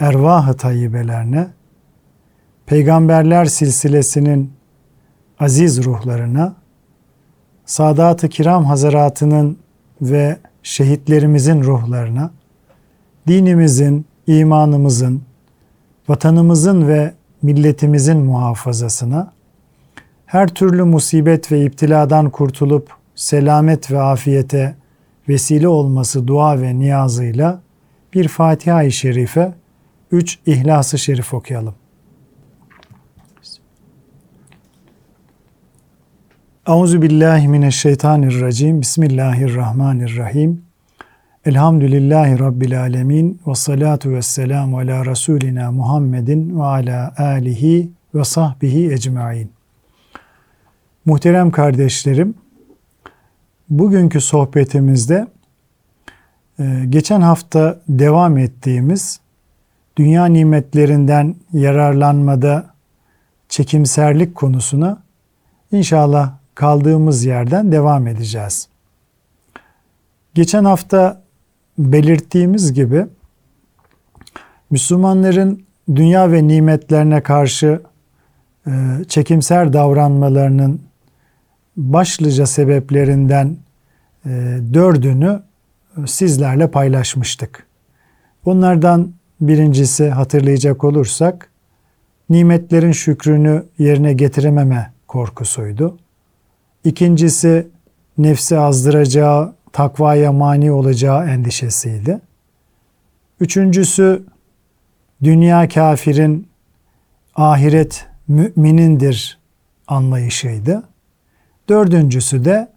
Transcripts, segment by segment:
ervah-ı tayyibelerine, peygamberler silsilesinin aziz ruhlarına, Sadat-ı Kiram Hazaratı'nın ve şehitlerimizin ruhlarına, dinimizin, imanımızın, vatanımızın ve milletimizin muhafazasına, her türlü musibet ve iptiladan kurtulup selamet ve afiyete vesile olması dua ve niyazıyla bir Fatiha-i Şerife, üç İhlas-ı Şerif okuyalım. Euzu billahi mineşşeytanirracim. Bismillahirrahmanirrahim. Elhamdülillahi rabbil alamin ve salatu vesselamu ala rasulina Muhammedin ve ala alihi ve sahbihi ecmaîn. Muhterem kardeşlerim, bugünkü sohbetimizde e, geçen hafta devam ettiğimiz dünya nimetlerinden yararlanmada çekimserlik konusuna inşallah kaldığımız yerden devam edeceğiz. Geçen hafta belirttiğimiz gibi Müslümanların dünya ve nimetlerine karşı e, çekimser davranmalarının başlıca sebeplerinden e, dördünü sizlerle paylaşmıştık. Bunlardan birincisi hatırlayacak olursak nimetlerin şükrünü yerine getirememe korkusuydu. İkincisi nefsi azdıracağı, takvaya mani olacağı endişesiydi. Üçüncüsü dünya kafirin, ahiret müminindir anlayışıydı. Dördüncüsü de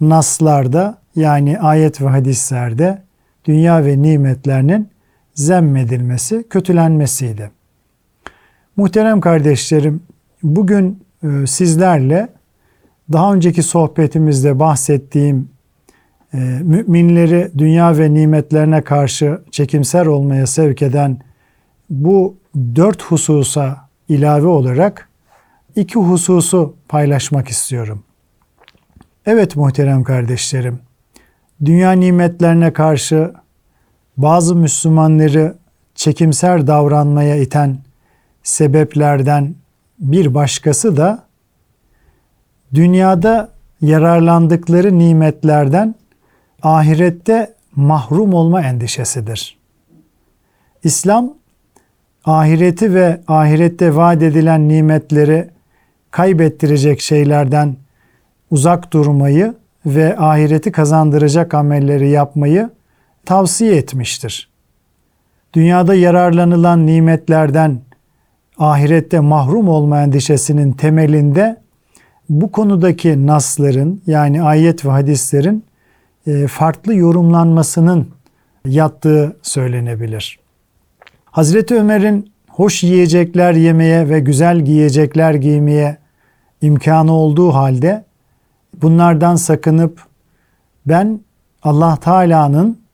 naslarda yani ayet ve hadislerde dünya ve nimetlerinin zemmedilmesi, kötülenmesiydi. Muhterem kardeşlerim, bugün e, sizlerle daha önceki sohbetimizde bahsettiğim e, müminleri dünya ve nimetlerine karşı çekimser olmaya sevk eden bu dört hususa ilave olarak iki hususu paylaşmak istiyorum. Evet muhterem kardeşlerim, dünya nimetlerine karşı bazı Müslümanları çekimser davranmaya iten sebeplerden bir başkası da dünyada yararlandıkları nimetlerden ahirette mahrum olma endişesidir. İslam ahireti ve ahirette vaat edilen nimetleri kaybettirecek şeylerden uzak durmayı ve ahireti kazandıracak amelleri yapmayı tavsiye etmiştir. Dünyada yararlanılan nimetlerden ahirette mahrum olma endişesinin temelinde bu konudaki nasların yani ayet ve hadislerin e, farklı yorumlanmasının yattığı söylenebilir. Hazreti Ömer'in hoş yiyecekler yemeye ve güzel giyecekler giymeye imkanı olduğu halde bunlardan sakınıp ben Allah Teala'nın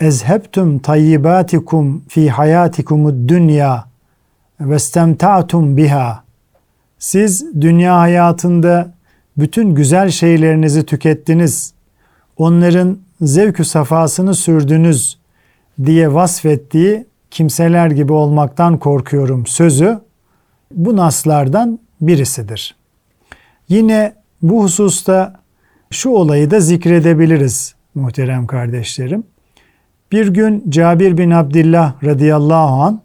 ezhebtum tayyibatikum fi hayatikumud dünya ve istemta'tum biha siz dünya hayatında bütün güzel şeylerinizi tükettiniz. Onların zevkü safasını sürdünüz diye vasfettiği kimseler gibi olmaktan korkuyorum sözü bu naslardan birisidir. Yine bu hususta şu olayı da zikredebiliriz muhterem kardeşlerim. Bir gün Cabir bin Abdullah radıyallahu an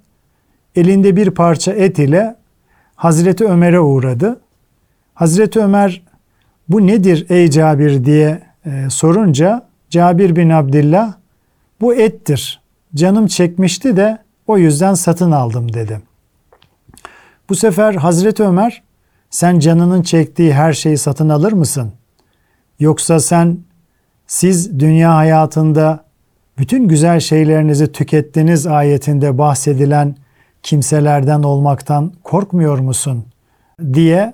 elinde bir parça et ile Hazreti Ömer'e uğradı. Hazreti Ömer bu nedir ey Cabir diye e, sorunca Cabir bin Abdullah bu ettir. Canım çekmişti de o yüzden satın aldım dedi. Bu sefer Hazreti Ömer sen canının çektiği her şeyi satın alır mısın? Yoksa sen siz dünya hayatında bütün güzel şeylerinizi tükettiniz ayetinde bahsedilen kimselerden olmaktan korkmuyor musun? diye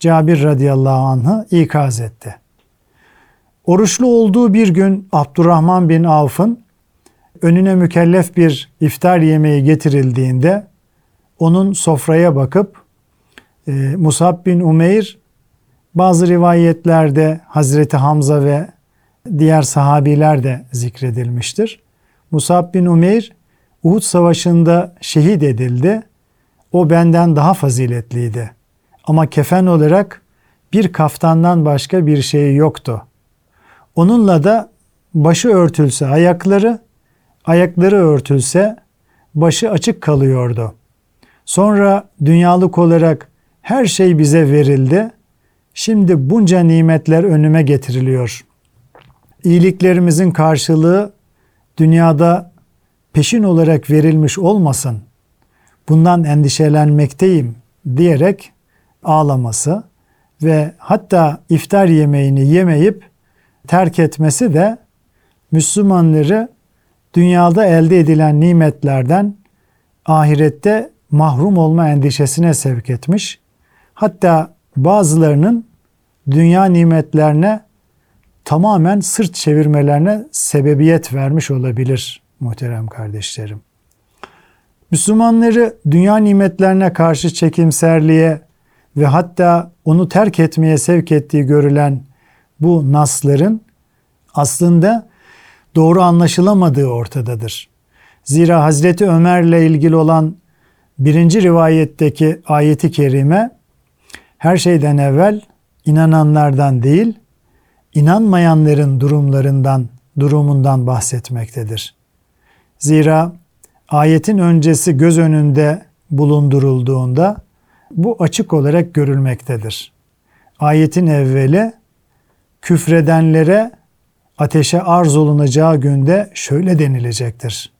Cabir radıyallahu anh'ı ikaz etti. Oruçlu olduğu bir gün Abdurrahman bin Avf'ın önüne mükellef bir iftar yemeği getirildiğinde onun sofraya bakıp e, Musab bin Umeyr bazı rivayetlerde Hazreti Hamza ve diğer sahabiler de zikredilmiştir. Musab bin Umeyr Uhud Savaşı'nda şehit edildi. O benden daha faziletliydi. Ama kefen olarak bir kaftandan başka bir şeyi yoktu. Onunla da başı örtülse ayakları, ayakları örtülse başı açık kalıyordu. Sonra dünyalık olarak her şey bize verildi. Şimdi bunca nimetler önüme getiriliyor. İyiliklerimizin karşılığı dünyada peşin olarak verilmiş olmasın. Bundan endişelenmekteyim diyerek ağlaması ve hatta iftar yemeğini yemeyip terk etmesi de Müslümanları dünyada elde edilen nimetlerden ahirette mahrum olma endişesine sevk etmiş. Hatta bazılarının dünya nimetlerine tamamen sırt çevirmelerine sebebiyet vermiş olabilir muhterem kardeşlerim. Müslümanları dünya nimetlerine karşı çekimserliğe ve hatta onu terk etmeye sevk ettiği görülen bu nasların aslında doğru anlaşılamadığı ortadadır. Zira Hazreti Ömer'le ilgili olan birinci rivayetteki ayeti kerime her şeyden evvel inananlardan değil, inanmayanların durumlarından, durumundan bahsetmektedir. Zira ayetin öncesi göz önünde bulundurulduğunda bu açık olarak görülmektedir. Ayetin evveli küfredenlere ateşe arz olunacağı günde şöyle denilecektir.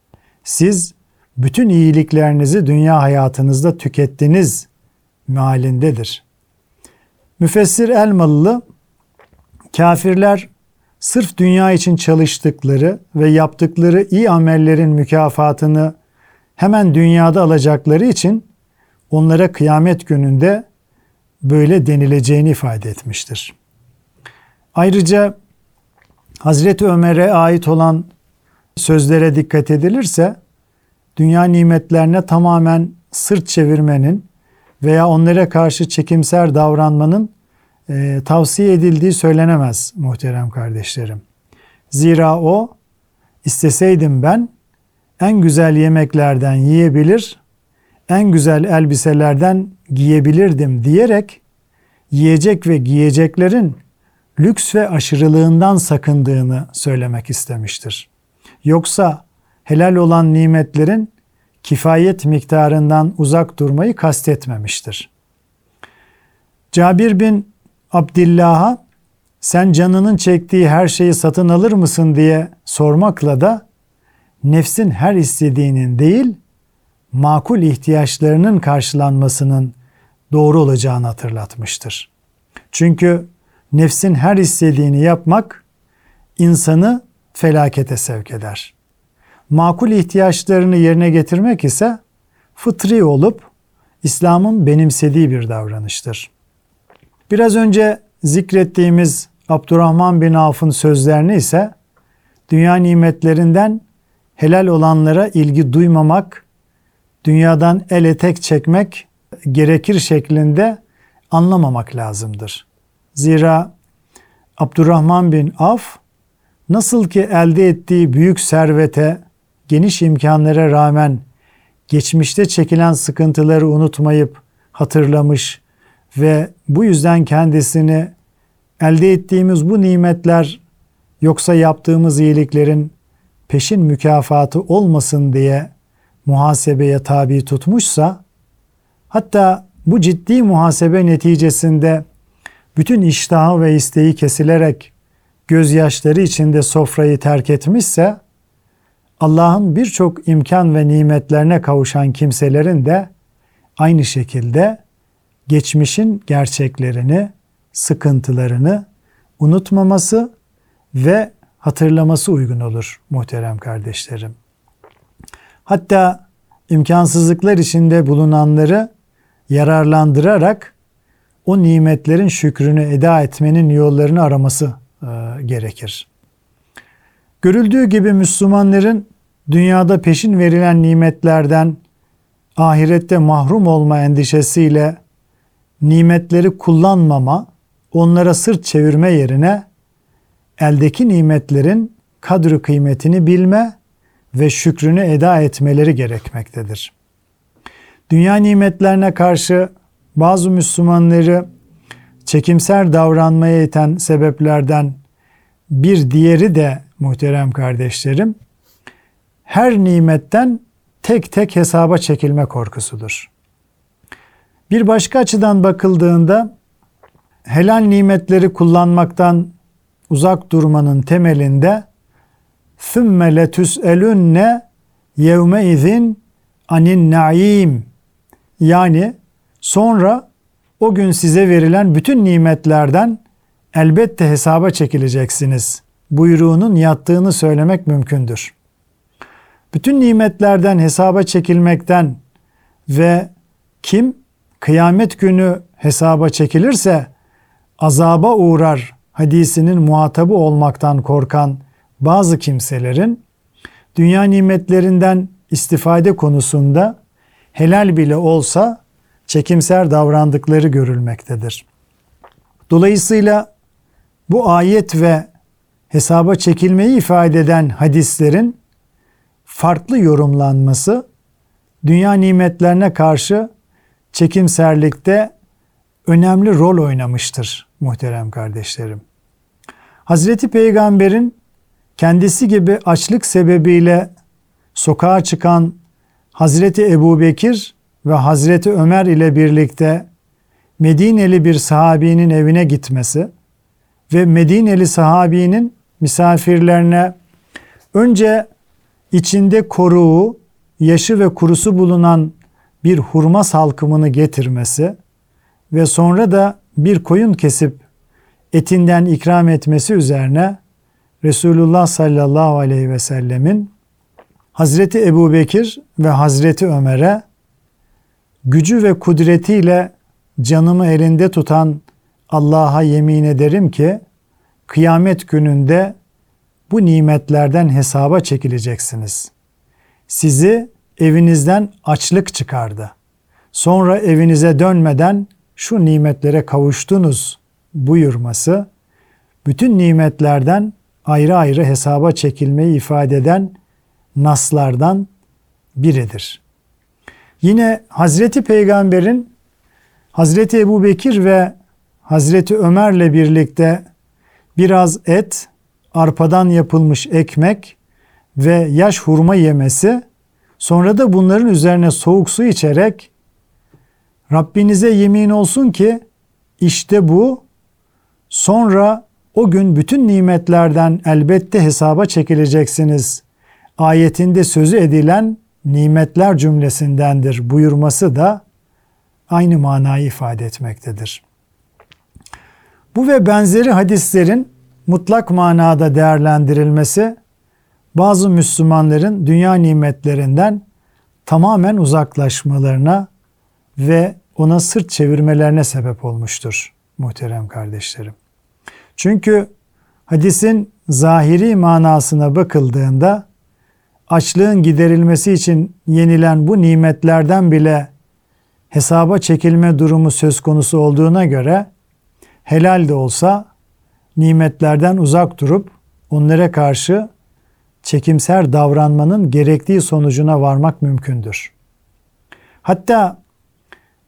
Siz bütün iyiliklerinizi dünya hayatınızda tükettiniz mealindedir. Müfessir Elmalılı kafirler sırf dünya için çalıştıkları ve yaptıkları iyi amellerin mükafatını hemen dünyada alacakları için onlara kıyamet gününde böyle denileceğini ifade etmiştir. Ayrıca Hazreti Ömer'e ait olan sözlere dikkat edilirse dünya nimetlerine tamamen sırt çevirmenin veya onlara karşı çekimser davranmanın e, tavsiye edildiği söylenemez muhterem kardeşlerim. Zira o isteseydim ben en güzel yemeklerden yiyebilir, en güzel elbiselerden giyebilirdim diyerek yiyecek ve giyeceklerin lüks ve aşırılığından sakındığını söylemek istemiştir. Yoksa helal olan nimetlerin kifayet miktarından uzak durmayı kastetmemiştir. Cabir bin Abdillah'a sen canının çektiği her şeyi satın alır mısın diye sormakla da nefsin her istediğinin değil, makul ihtiyaçlarının karşılanmasının doğru olacağını hatırlatmıştır. Çünkü nefsin her istediğini yapmak insanı felakete sevk eder. Makul ihtiyaçlarını yerine getirmek ise fıtri olup İslam'ın benimsediği bir davranıştır. Biraz önce zikrettiğimiz Abdurrahman bin Avf'ın sözlerini ise dünya nimetlerinden helal olanlara ilgi duymamak, dünyadan el etek çekmek gerekir şeklinde anlamamak lazımdır. Zira Abdurrahman bin Af nasıl ki elde ettiği büyük servete, geniş imkanlara rağmen geçmişte çekilen sıkıntıları unutmayıp hatırlamış ve bu yüzden kendisini elde ettiğimiz bu nimetler yoksa yaptığımız iyiliklerin peşin mükafatı olmasın diye muhasebeye tabi tutmuşsa hatta bu ciddi muhasebe neticesinde bütün iştahı ve isteği kesilerek gözyaşları içinde sofrayı terk etmişse Allah'ın birçok imkan ve nimetlerine kavuşan kimselerin de aynı şekilde geçmişin gerçeklerini, sıkıntılarını unutmaması ve hatırlaması uygun olur muhterem kardeşlerim. Hatta imkansızlıklar içinde bulunanları yararlandırarak o nimetlerin şükrünü eda etmenin yollarını araması e, gerekir. Görüldüğü gibi Müslümanların dünyada peşin verilen nimetlerden ahirette mahrum olma endişesiyle nimetleri kullanmama, onlara sırt çevirme yerine eldeki nimetlerin kadri kıymetini bilme ve şükrünü eda etmeleri gerekmektedir. Dünya nimetlerine karşı bazı Müslümanları çekimser davranmaya iten sebeplerden bir diğeri de muhterem kardeşlerim, her nimetten tek tek hesaba çekilme korkusudur. Bir başka açıdan bakıldığında helal nimetleri kullanmaktan uzak durmanın temelinde ثُمَّ لَتُسْأَلُنَّ يَوْمَئِذٍ anin naim yani sonra o gün size verilen bütün nimetlerden elbette hesaba çekileceksiniz buyruğunun yattığını söylemek mümkündür. Bütün nimetlerden hesaba çekilmekten ve kim kıyamet günü hesaba çekilirse azaba uğrar hadisinin muhatabı olmaktan korkan bazı kimselerin dünya nimetlerinden istifade konusunda helal bile olsa çekimser davrandıkları görülmektedir. Dolayısıyla bu ayet ve hesaba çekilmeyi ifade eden hadislerin farklı yorumlanması dünya nimetlerine karşı çekimserlikte önemli rol oynamıştır muhterem kardeşlerim. Hazreti Peygamber'in kendisi gibi açlık sebebiyle sokağa çıkan Hazreti Ebu Bekir ve Hazreti Ömer ile birlikte Medineli bir sahabinin evine gitmesi ve Medineli sahabinin misafirlerine önce içinde koruğu, yaşı ve kurusu bulunan bir hurma salkımını getirmesi ve sonra da bir koyun kesip etinden ikram etmesi üzerine Resulullah sallallahu aleyhi ve sellemin Hazreti Ebu Bekir ve Hazreti Ömer'e gücü ve kudretiyle canımı elinde tutan Allah'a yemin ederim ki kıyamet gününde bu nimetlerden hesaba çekileceksiniz. Sizi evinizden açlık çıkardı. Sonra evinize dönmeden şu nimetlere kavuştunuz buyurması bütün nimetlerden ayrı ayrı hesaba çekilmeyi ifade eden naslardan biridir. Yine Hazreti Peygamber'in Hazreti Ebu Bekir ve Hazreti Ömer'le birlikte biraz et, arpadan yapılmış ekmek ve yaş hurma yemesi, sonra da bunların üzerine soğuk su içerek Rabbinize yemin olsun ki işte bu sonra o gün bütün nimetlerden elbette hesaba çekileceksiniz. Ayetinde sözü edilen nimetler cümlesindendir buyurması da aynı manayı ifade etmektedir. Bu ve benzeri hadislerin mutlak manada değerlendirilmesi bazı Müslümanların dünya nimetlerinden tamamen uzaklaşmalarına ve ona sırt çevirmelerine sebep olmuştur muhterem kardeşlerim. Çünkü hadisin zahiri manasına bakıldığında açlığın giderilmesi için yenilen bu nimetlerden bile hesaba çekilme durumu söz konusu olduğuna göre helal de olsa nimetlerden uzak durup onlara karşı çekimser davranmanın gerektiği sonucuna varmak mümkündür. Hatta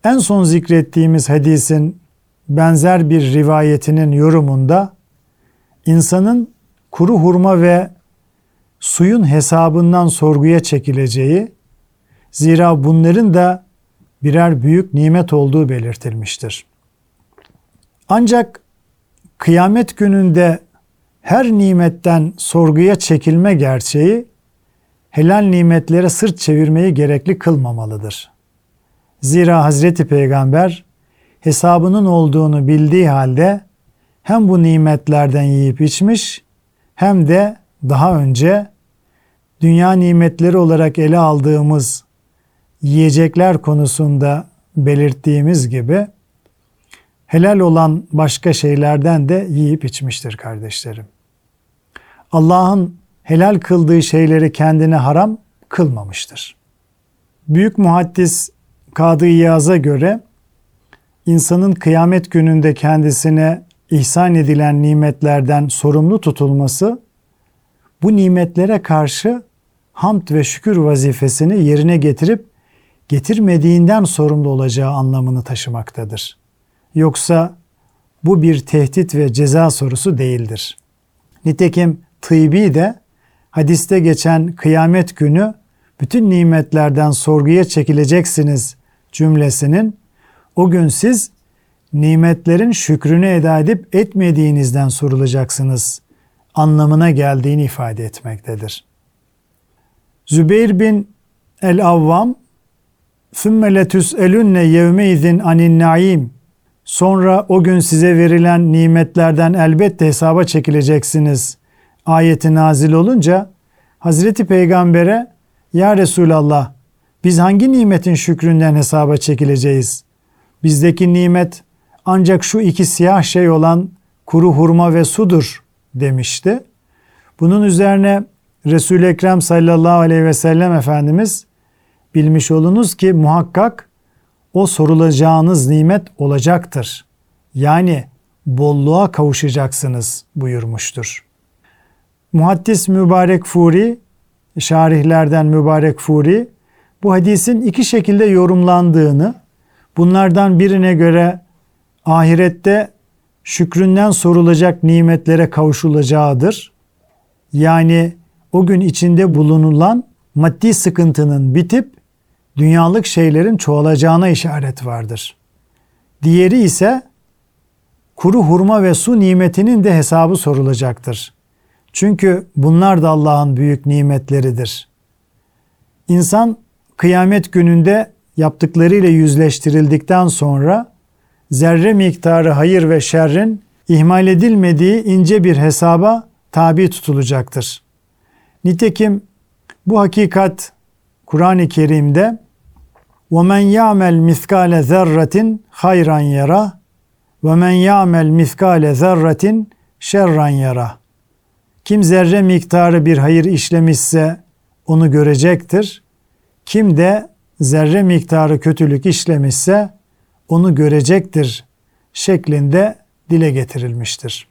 en son zikrettiğimiz hadisin benzer bir rivayetinin yorumunda insanın kuru hurma ve suyun hesabından sorguya çekileceği, zira bunların da birer büyük nimet olduğu belirtilmiştir. Ancak kıyamet gününde her nimetten sorguya çekilme gerçeği helal nimetlere sırt çevirmeyi gerekli kılmamalıdır. Zira Hazreti Peygamber hesabının olduğunu bildiği halde hem bu nimetlerden yiyip içmiş hem de daha önce dünya nimetleri olarak ele aldığımız yiyecekler konusunda belirttiğimiz gibi helal olan başka şeylerden de yiyip içmiştir kardeşlerim. Allah'ın helal kıldığı şeyleri kendine haram kılmamıştır. Büyük muhaddis Kadı İyaz'a göre insanın kıyamet gününde kendisine ihsan edilen nimetlerden sorumlu tutulması bu nimetlere karşı hamd ve şükür vazifesini yerine getirip getirmediğinden sorumlu olacağı anlamını taşımaktadır. Yoksa bu bir tehdit ve ceza sorusu değildir. Nitekim tıbbi de hadiste geçen kıyamet günü bütün nimetlerden sorguya çekileceksiniz cümlesinin o gün siz nimetlerin şükrünü eda edip etmediğinizden sorulacaksınız anlamına geldiğini ifade etmektedir. Zübeyir bin el-Avvam ثُمَّ لَتُسْأَلُنَّ يَوْمَيْذٍ anin naim Sonra o gün size verilen nimetlerden elbette hesaba çekileceksiniz. Ayeti nazil olunca Hazreti Peygamber'e Ya Resulallah biz hangi nimetin şükründen hesaba çekileceğiz? Bizdeki nimet ancak şu iki siyah şey olan kuru hurma ve sudur demişti. Bunun üzerine Resul-i Ekrem sallallahu aleyhi ve sellem Efendimiz bilmiş olunuz ki muhakkak o sorulacağınız nimet olacaktır. Yani bolluğa kavuşacaksınız buyurmuştur. Muhaddis Mübarek Furi, şarihlerden Mübarek Furi, bu hadisin iki şekilde yorumlandığını, bunlardan birine göre ahirette şükründen sorulacak nimetlere kavuşulacağıdır. Yani o gün içinde bulunulan maddi sıkıntının bitip dünyalık şeylerin çoğalacağına işaret vardır. Diğeri ise kuru hurma ve su nimetinin de hesabı sorulacaktır. Çünkü bunlar da Allah'ın büyük nimetleridir. İnsan kıyamet gününde yaptıklarıyla yüzleştirildikten sonra zerre miktarı hayır ve şerrin ihmal edilmediği ince bir hesaba tabi tutulacaktır. Nitekim bu hakikat Kur'an-ı Kerim'de وَمَنْ يَعْمَلْ مِثْقَالَ ذَرَّةٍ خَيْرًا يَرَى وَمَنْ يَعْمَلْ مِثْقَالَ ذَرَّةٍ şerran yara. Kim zerre miktarı bir hayır işlemişse onu görecektir. Kim de zerre miktarı kötülük işlemişse onu görecektir şeklinde dile getirilmiştir.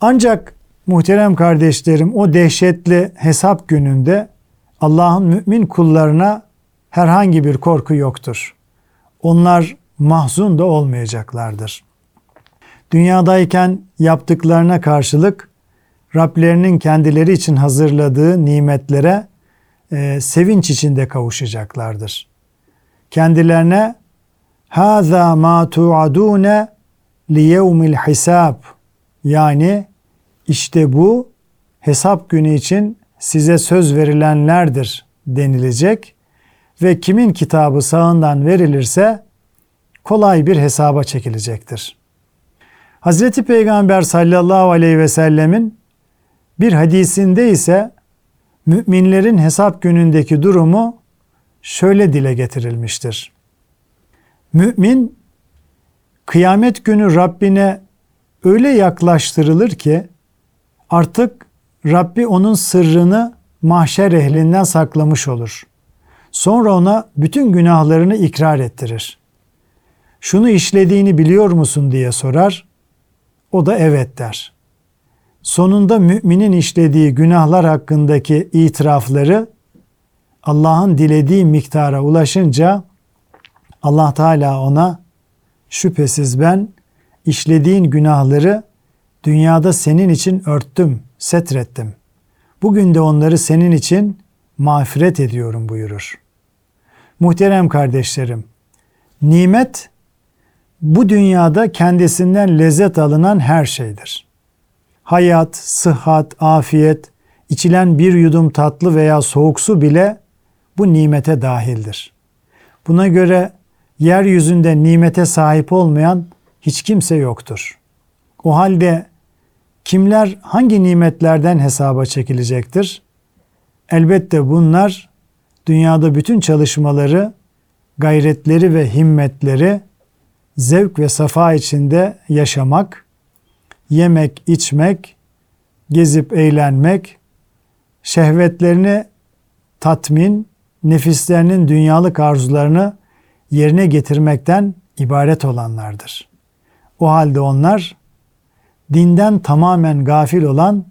Ancak muhterem kardeşlerim o dehşetli hesap gününde Allah'ın mümin kullarına herhangi bir korku yoktur. Onlar mahzun da olmayacaklardır. Dünyadayken yaptıklarına karşılık Rablerinin kendileri için hazırladığı nimetlere e, sevinç içinde kavuşacaklardır. Kendilerine Haza ma tuadune li yevmil hisab yani işte bu hesap günü için size söz verilenlerdir denilecek ve kimin kitabı sağından verilirse kolay bir hesaba çekilecektir. Hazreti Peygamber sallallahu aleyhi ve sellemin bir hadisinde ise müminlerin hesap günündeki durumu şöyle dile getirilmiştir. Mümin kıyamet günü Rabbine öyle yaklaştırılır ki artık Rabbi onun sırrını mahşer ehlinden saklamış olur. Sonra ona bütün günahlarını ikrar ettirir. Şunu işlediğini biliyor musun diye sorar. O da evet der. Sonunda müminin işlediği günahlar hakkındaki itirafları Allah'ın dilediği miktara ulaşınca Allah Teala ona şüphesiz ben işlediğin günahları dünyada senin için örttüm, setrettim. Bugün de onları senin için mağfiret ediyorum buyurur. Muhterem kardeşlerim, nimet bu dünyada kendisinden lezzet alınan her şeydir. Hayat, sıhhat, afiyet, içilen bir yudum tatlı veya soğuk su bile bu nimete dahildir. Buna göre yeryüzünde nimete sahip olmayan hiç kimse yoktur. O halde Kimler hangi nimetlerden hesaba çekilecektir? Elbette bunlar dünyada bütün çalışmaları, gayretleri ve himmetleri zevk ve safa içinde yaşamak, yemek, içmek, gezip eğlenmek, şehvetlerini tatmin, nefislerinin dünyalık arzularını yerine getirmekten ibaret olanlardır. O halde onlar dinden tamamen gafil olan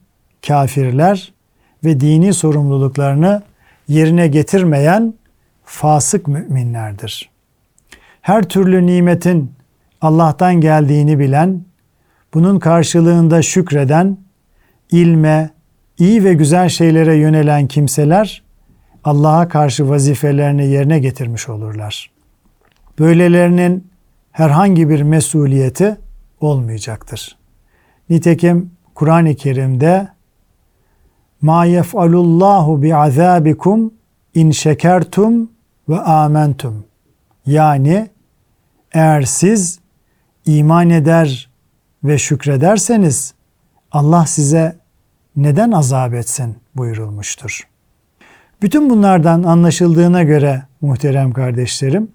kafirler ve dini sorumluluklarını yerine getirmeyen fasık müminlerdir. Her türlü nimetin Allah'tan geldiğini bilen, bunun karşılığında şükreden, ilme, iyi ve güzel şeylere yönelen kimseler Allah'a karşı vazifelerini yerine getirmiş olurlar. Böylelerinin herhangi bir mesuliyeti olmayacaktır. Nitekim Kur'an-ı Kerim'de ma yef'alullahu bi azabikum in şekertum ve amentum. Yani eğer siz iman eder ve şükrederseniz Allah size neden azap etsin buyurulmuştur. Bütün bunlardan anlaşıldığına göre muhterem kardeşlerim,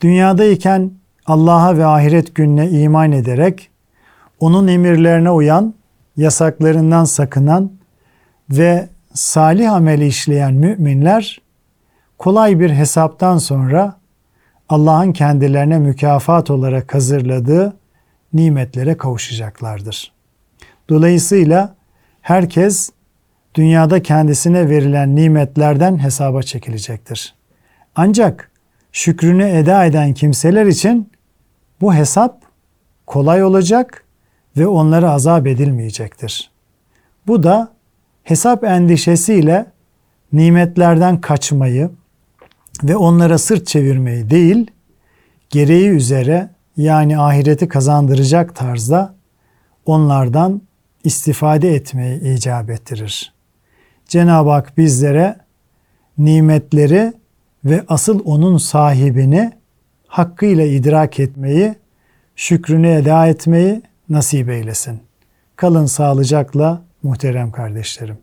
dünyadayken Allah'a ve ahiret gününe iman ederek onun emirlerine uyan, yasaklarından sakınan ve salih ameli işleyen müminler kolay bir hesaptan sonra Allah'ın kendilerine mükafat olarak hazırladığı nimetlere kavuşacaklardır. Dolayısıyla herkes dünyada kendisine verilen nimetlerden hesaba çekilecektir. Ancak şükrünü eda eden kimseler için bu hesap kolay olacak ve onlara azap edilmeyecektir. Bu da hesap endişesiyle nimetlerden kaçmayı ve onlara sırt çevirmeyi değil, gereği üzere yani ahireti kazandıracak tarzda onlardan istifade etmeyi icap ettirir. Cenab-ı Hak bizlere nimetleri ve asıl onun sahibini hakkıyla idrak etmeyi, şükrünü eda etmeyi nasip eylesin. Kalın sağlıcakla muhterem kardeşlerim.